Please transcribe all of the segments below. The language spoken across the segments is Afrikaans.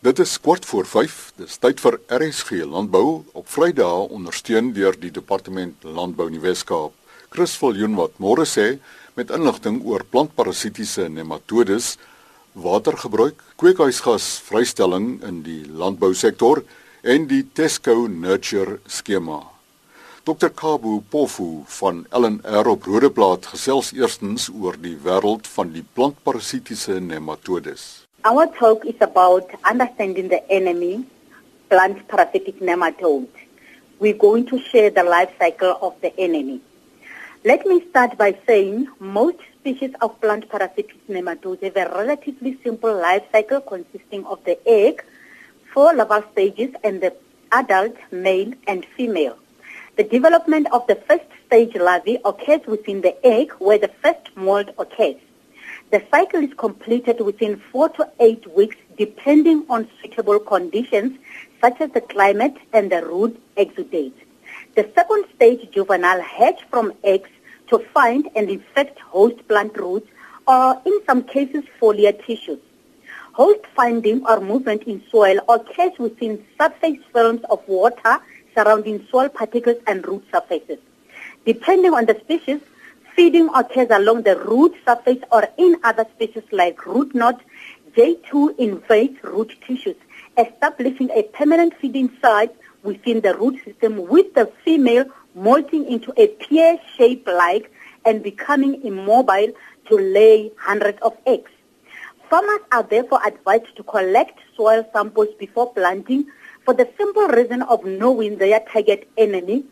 Dit is kwart voor 5. Dis tyd vir RSG Landbou op Vrydag ondersteun deur die Departement Landbou in die Wes-Kaap. Chris Viljoen wat môre sê met inligting oor plantparasitiese nematodes, watergebruik, kweekhuisgas vrystelling in die landbousektor en die Tesco Nurture skema. Dr Kabu Pofu van LNR op Rodeplaat gesels eerstens oor die wêreld van die plantparasitiese nematodes. Our talk is about understanding the enemy, plant parasitic nematode. We're going to share the life cycle of the enemy. Let me start by saying most species of plant parasitic nematodes have a relatively simple life cycle consisting of the egg, four larval stages, and the adult male and female. The development of the first stage larvae occurs within the egg where the first mold occurs. The cycle is completed within four to eight weeks depending on suitable conditions such as the climate and the root exudate. The second stage juvenile hatch from eggs to find and infect host plant roots or in some cases foliar tissues. Host finding or movement in soil occurs within surface films of water surrounding soil particles and root surfaces. Depending on the species, feeding occurs along the root surface or in other species like root knot, J2 invades root tissues, establishing a permanent feeding site within the root system with the female molting into a pear-shaped like and becoming immobile to lay hundreds of eggs. Farmers are therefore advised to collect soil samples before planting for the simple reason of knowing their target enemy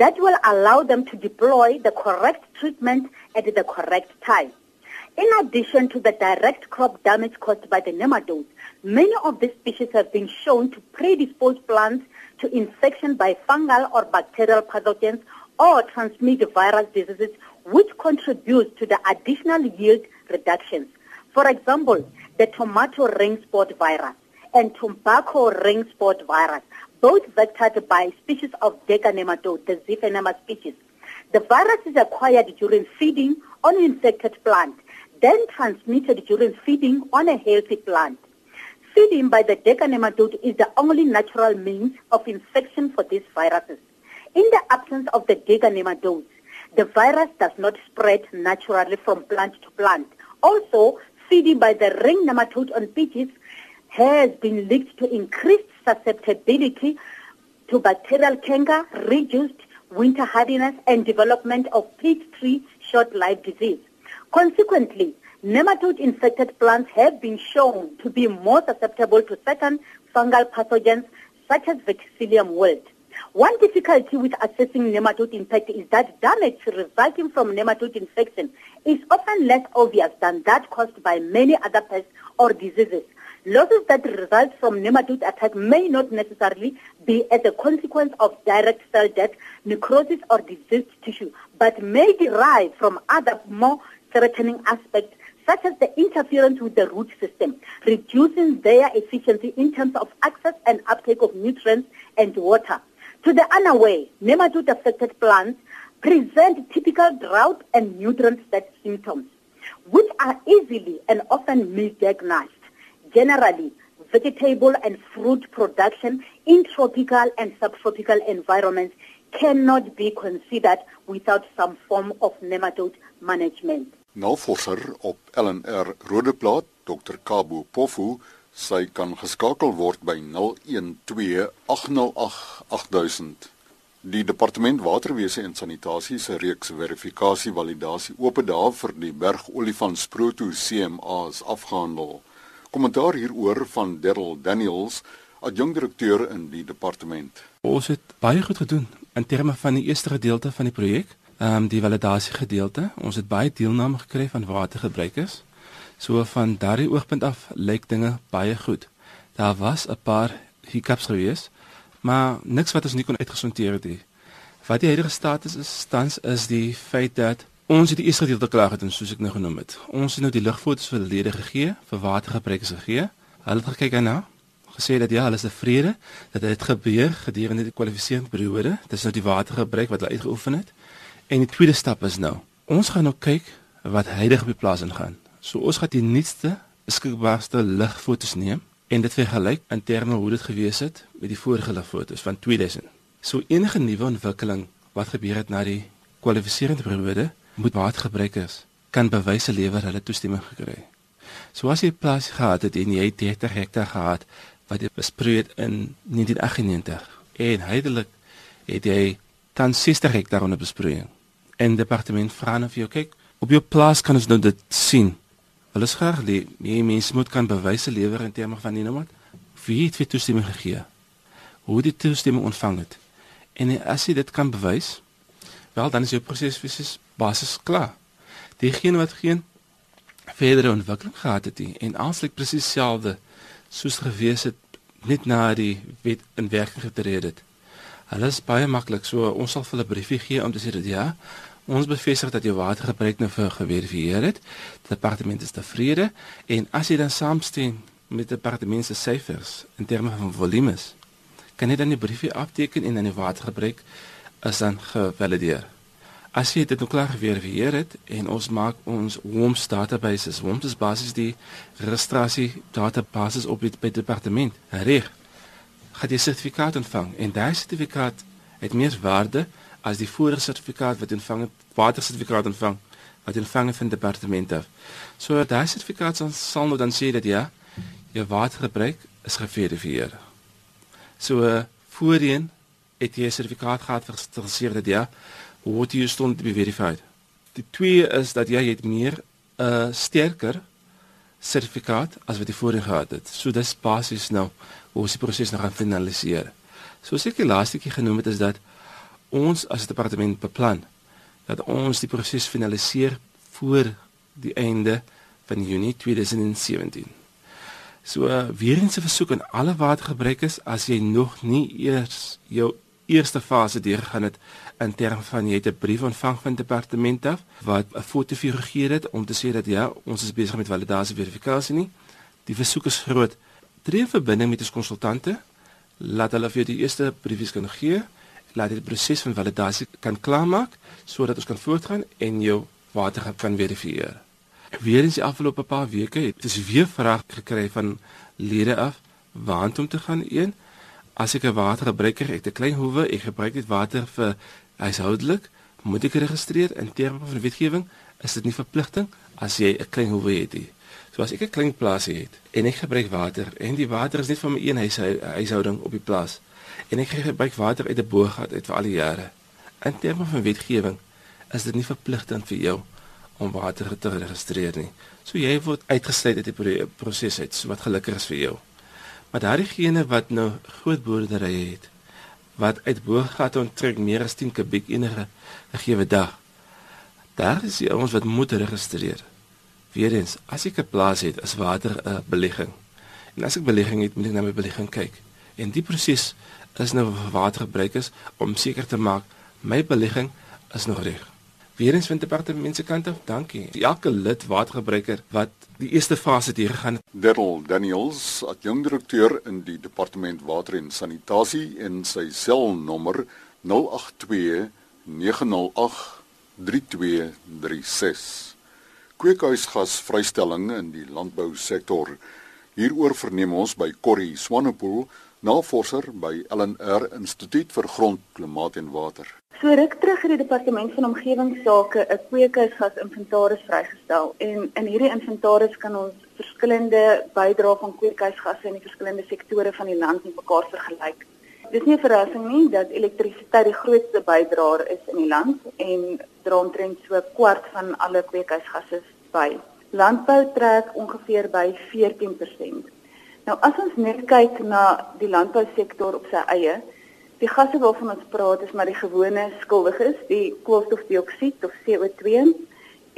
that will allow them to deploy the correct treatment at the correct time. In addition to the direct crop damage caused by the nematodes, many of these species have been shown to predispose plants to infection by fungal or bacterial pathogens or transmit virus diseases which contributes to the additional yield reductions. For example, the tomato ring spot virus and tobacco ring spot virus, both vectored by species of Deca nematode, the Ziphenema species. The virus is acquired during feeding on an infected plant, then transmitted during feeding on a healthy plant. Feeding by the Deca nematode is the only natural means of infection for these viruses. In the absence of the Deca nematodes, the virus does not spread naturally from plant to plant. Also, feeding by the ring nematode on peaches has been linked to increased susceptibility to bacterial canker, reduced winter hardiness, and development of peach tree short-lived disease. Consequently, nematode-infected plants have been shown to be more susceptible to certain fungal pathogens such as Verticillium wilt. One difficulty with assessing nematode impact is that damage resulting from nematode infection is often less obvious than that caused by many other pests or diseases. Losses that result from nematode attack may not necessarily be as a consequence of direct cell death, necrosis or diseased tissue, but may derive from other more threatening aspects such as the interference with the root system, reducing their efficiency in terms of access and uptake of nutrients and water. To the unaware, nematode-affected plants present typical drought and nutrient-set symptoms, which are easily and often misdiagnosed. Generally, vegetable and fruit production in tropical and subtropical environments cannot be considered without some form of nematode management. Navorser op LNR Rodeplaat, Dr Kabo Pofu, sy kan geskakel word by 0128088000. Die departement waterwese en sanitasie se reeks verifikasie validasie oop dae vir die bergolifant Sproto CMA is afgehandel. Kommentaar hieroor van Darryl Daniels, adjunkdirekteur in die departement. Ons het baie goed gedoen in terme van die eerste gedeelte van die projek, ehm um, die validasie gedeelte. Ons het baie deelname gekry van watergebruikers. So van daardie oogpunt af lyk dinge baie goed. Daar was 'n paar hiccups gewees, maar niks wat ons nie kon uitgesonteer het nie. Wat die huidige status is, tans is die feit dat ons die eerste gedeelte klaar gedoen soos ek nou genoem het. Ons het nou die lugfoto's vir lede gegee, vir watergebruikers gegee. Hulle het gekyk daarna, gesê dat ja, hulle is tevrede dat dit gebeur gedurende die kwalifiserende periode. Dit is nou die watergebruik wat hulle uitgeoefen het. En die tweede stap is nou, ons gaan nou kyk wat huidig op die plaas ingaan. So ons gaan die nuutste beskikbaarste ligfoto's neem en dit vergelyk in terme hoe dit gewees het met die vorige foto's van 2000. So enige nuwe ontwikkeling wat gebeur het na die kwalifiserende periode moet watergebruikers kan bewyse lewer hulle toestemming gekry. So as jy plaas gehad het en jy 30 hektaar gehad wat jy besproei in 1998 en heidelik het jy dan 60 hektaar onder besproeiing. En departement vra nou vir jou kyk op jou plaas kan ons nou dit sien. Hulle is graag die jy mens moet kan bewyse lewer in terme van die nommer wie het vir toestemming gegee. Hoe die toestemming ontvang het. En as jy dit kan bewys, wel dan is jou proses fisies basis klaar. Diegene wat geen verdere ontwikkeling gehad het nie en aansluit presies dieselfde soos gewees het net na die wet in werking getree het. Hulle is baie maklik, so ons sal vir hulle briefie gee om te sê dat ja, ons bevestig dat jou watergebruik nou vir geverifieer het. Die departement is tevrede en as jy dan saamstem met die departement se syfers in terme van volumes, kan jy dan die briefie afteken en dan die watergebruik is dan gevalideer. As jy dit nou klaar geverifieer het en ons maak ons WOMS databases, WOMS is basies die registrasie databases op die departement. Reg. Gaan jy sertifikaat ontvang en daai sertifikaat het meer waarde as die vorige sertifikaat wat ontvang het, water sertifikaat ontvang wat ontvang van die departement af. So daai sertifikaat sal nou dan sê dat ja, jou watergebruik is geverifieer. So voorheen het jy 'n sertifikaat gehad vir gesertifiseer dat ja, what you stond to be verified. Die twee is dat jy het meer 'n uh, sterker sertifikaat as wat jy voorheen gehad het. So dis basies nou hoe ons die proses nou gaan finaliseer. Soos ek die laaste keer genoem het is dat ons as departement beplan dat ons die proses finaliseer voor die einde van Junie 2017. So uh, weer eens 'n versoek aan alle watergebruikers as jy nog nie eers jou eerste fase deurgegaan het in terme van jy het 'n brief ontvang van departement af wat 'n foto figureer het om te sê dat ja, ons is besig met validasie verifikasie nie. Die versoek is groot. Tree verbinding met ons konsultante. Laat hulle vir die eerste briefies kan gee. Laat die proses van validasie kan klaarmaak sodat ons kan voortgaan en jou water kan verifieer. Weer eens die afgelope paar weke het ons weer vrae gekry van lede af waant om te gaan een as ek 'n watergebruiker het, 'n klein hoewe, ek gebruik dit water vir huishoudelik, moet ek registreer in terme van wetgewing, is dit nie verpligting as jy 'n klein hoewe het nie. So as ek 'n klein plaasie het en ek gebruik water en die water is net van my een huis, huishouding op die plaas en ek gebruik water uit 'n boorgat uit vir al die jare. In terme van wetgewing is dit nie verpligting vir jou om water te registreer nie. So jy word uitgesluit uit die proses uit, so wat gelukkig is vir jou. Maar daardie gene wat nou groot boerderye het wat uit boorgate onttrek meer as 10 kubiek enige gegeewe dag. Daar is die ouens wat moet registreer. Weerens, as ek 'n plaas het, is water 'n belegging. En as ek belegging het, moet ek na my belegging kyk. En die proses is nou vir watergebruikers om seker te maak my belegging is nog reg. Weerens van departement se kant af, dankie. Elke lid watergebruiker wat die eerste fase hier gegaan het. Daryl Daniels, adjunkdirekteur in die departement water en sanitasie en sy selnommer 082 908 3236. Kweekhuisgas vrystelling in die landbousektor. Hieroor verneem ons by Corrie Swanepoel, navorser by LNR Instituut vir Grond, Klimaat en Water. So ruk terug het die departement van omgewingsake 'n kweekhuisgas inventaris vrygestel en in hierdie inventaris kan ons verskillende bydrae van kweekhuisgasse in die verskillende sektore van die land met mekaar vergelyk. Dis nie 'n verrassing nie dat elektrisiteit die grootste bydraer is in die land en dra omtrent so 'n kwart van alle kweekhuisgasse by. Landbou trek ongeveer by 14%. Nou as ons net kyk na die landbousektor op sy eie, Die gasse waarvan ons praat is maar die gewone skuldiges, die koolstofdioksied of CO2,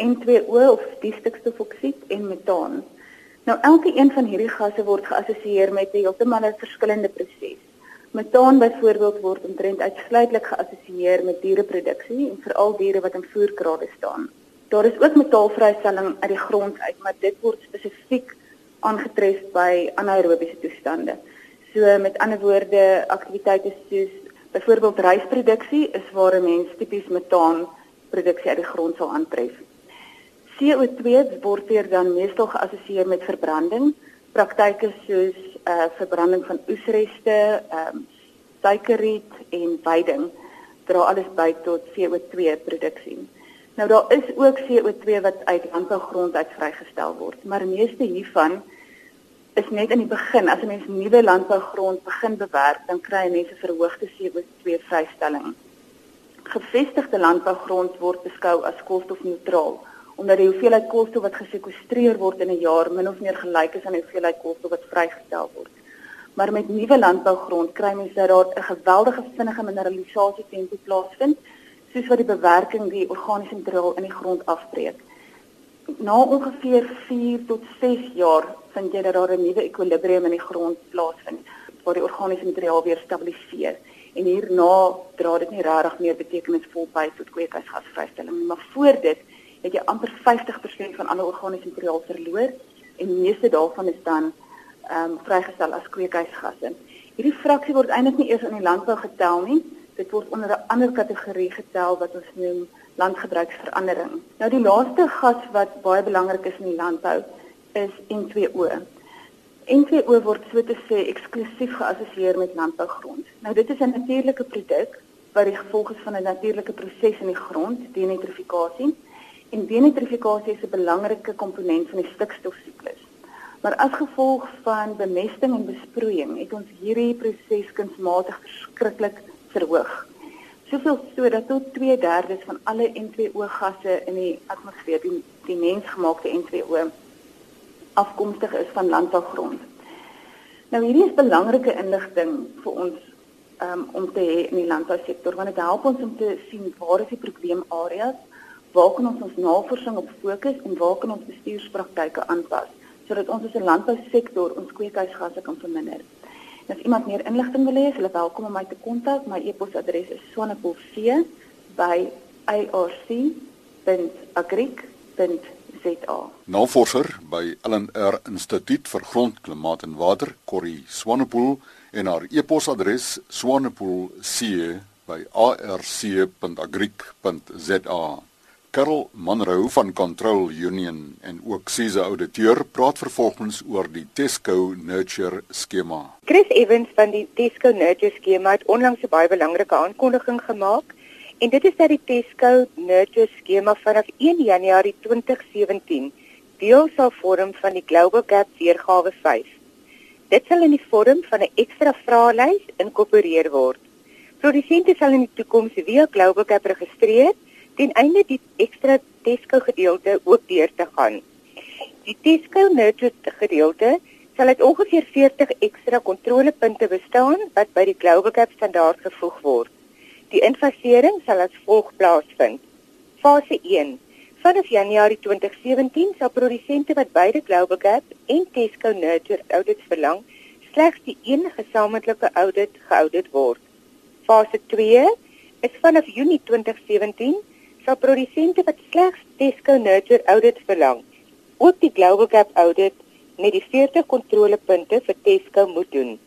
N2O of die stikstofoksied en metaan. Nou elke een van hierdie gasse word geassosieer met 'n heeltemal 'n verskillende proses. Metaan byvoorbeeld word omtrent uitsluitlik geassosieer met diereproduksie en veral diere wat in voerkrale staan. Daar is ook metaalvrystelling uit die grond uit, maar dit word spesifiek aangetref by anaerobiese toestande. So met ander woorde, aktiwiteite soos byvoorbeeld rysproduksie is waar 'n mens tipies metaan produksie uit die grond sal aantref. CO2 word hier dan meestal geassosieer met verbranding, praktyke soos uh verbranding van oesreste, ehm um, suikerriet en veiding dra alles by tot CO2 produksie. Nou daar is ook CO2 wat uit landbougrond uit vrygestel word, maar meeste hiervan is net in die begin as 'n mens nuwe landbougrond begin bewerk, dan kry mense verhoogde CO2 vrystelling. Gevestigde landbougrond word beskou as koolstofneutraal omdat die hoeveelheid koolstof wat gesekwestreer word in 'n jaar min of meer gelyk is aan die hoeveelheid koolstof wat vrygestel word. Maar met nuwe landbougrond kry mens dat daar 'n geweldige vinnige mineralisasie tempo plaasvind, soos wat die bewerking die organiese materiaal in die grond afbreek. Na ongeveer 4 tot 6 jaar vind jy dat daar 'n nuwe ekwilibrium in die grond plaasvind waar die organiese materiaal weer stabiliseer en hierna dra dit nie regtig meer betekenisvol by tot kweekhuisgasvrystelling nie, maar voor dit het jy amper 50% van alle organiese materiaal verloor en meeste daarvan is dan ehm um, vrygestel as kweekhuisgasse. Hierdie fraksie word eintlik nie eers in die landbou getel nie. Dit word onder 'n ander kategorie getel wat ons noem landgebruiksverandering. Nou die laaste gas wat baie belangrik is in die landbou is N2O. N2O word so te sê eksklusief geassosieer met landbougrond. Nou dit is 'n natuurlike produk wat die gevolg is van 'n natuurlike proses in die grond, denitrifikasie. En denitrifikasie is 'n belangrike komponent van die stikstofsiklus. Maar as gevolg van bemesting en besproeiing het ons hierdie proses kunsmatig verskriklik verhoog. Soveel so dat tot 2/3 van alle N2O gasse in die atmosfeer, die, die mensgemaakte N2O, afkomstig is van landbougrond. Nou hierdie is belangrike inligting vir ons um, om te hê in die landbousektor want dit help ons om te sien waar is die probleemareas waar kan ons ons navorsing op fokus en waar kan ons bestuurspraktyke aanpas sodat ons as 'n landbousektor ons kweekhuisgasse kan verminder. As iemand meer inligting wil hê, is hulle welkom om my te kontak. My e-posadres is swanepoel4@irc.agric.za. Navorser by LNR Instituut vir Grond, Klimaat en Water, Corrie Swanepoel en haar e-posadres swanepoel.c@arc.agric.za. Karel Monroe van Control Union en ook Cisa ouditeur praat vervolgens oor die Tesco Nurture skema. Chris Evans van die Tesco Nurture skema het onlangs 'n baie belangrike aankondiging gemaak en dit is dat die Tesco Nurture skema vanaf 1 Januarie 2017 deel sal vorm van die Global Gap weergawe 5. Dit sal in die vorm van 'n ekstra vraelys inkorporeer word. Produsente sal in die toekoms via Global Gap registreer ten einde die ekstra Tesco gedeelte ook deur te gaan. Die Tesco Nurture gedeelte sal uit ongeveer 40 ekstra kontrolepunte bestaan wat by die Global Gap standaard gevoeg word. Die infasering sal as volg plaasvind. Fase 1. Vanaf Januarie 2017 sal produsente wat beide Global Gap en Tesco Nurture audits verlang, slegs die een gesamentlike audit geaudit word. Fase 2 is vanaf Junie 2017 sal produsente wat slegs Tesco Nurture audit verlang, ook die Global Gap audit met die 40 kontrolepunte vir Tesco moet doen.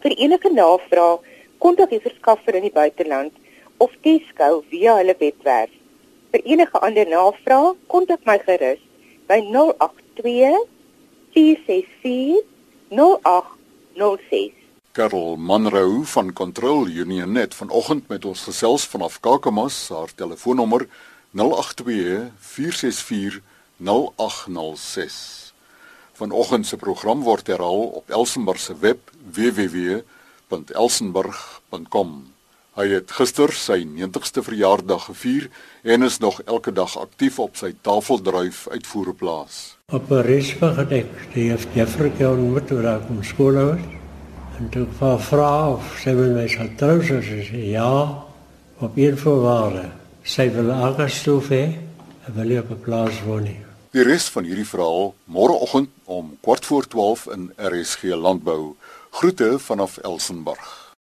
Vir enige navraag, kontak die verskaffer in die buiteland of Tesco via hulle webwerf. Vir enige ander navraag, kontak my gerus by 082 464 0806. Karel Manrou van Control Union net vanoggend met ons gesels vanaf Kakamas, haar telefoonnommer 082 464 0806. Vanoggend se program word herhaal op Elsenburg se web www.elsenburg.com. Hy het gister sy 90ste verjaardag gevier en is nog elke dag aktief op sy tafeldryf uitvoerplaas. Op 'n resvig gedek, die het Jeffrey ontmoet toe daar kom skool was. En toe ik vrouw of zij wil mij gaan trouwen, ze zei ja, op één voorwaarde. Zij wil aangestoef hê en wil op 'n plaas woon. Die res van hierdie verhaal môreoggend om kwart voor 12 in RSG Landbou. Groete vanaf Elsenburg.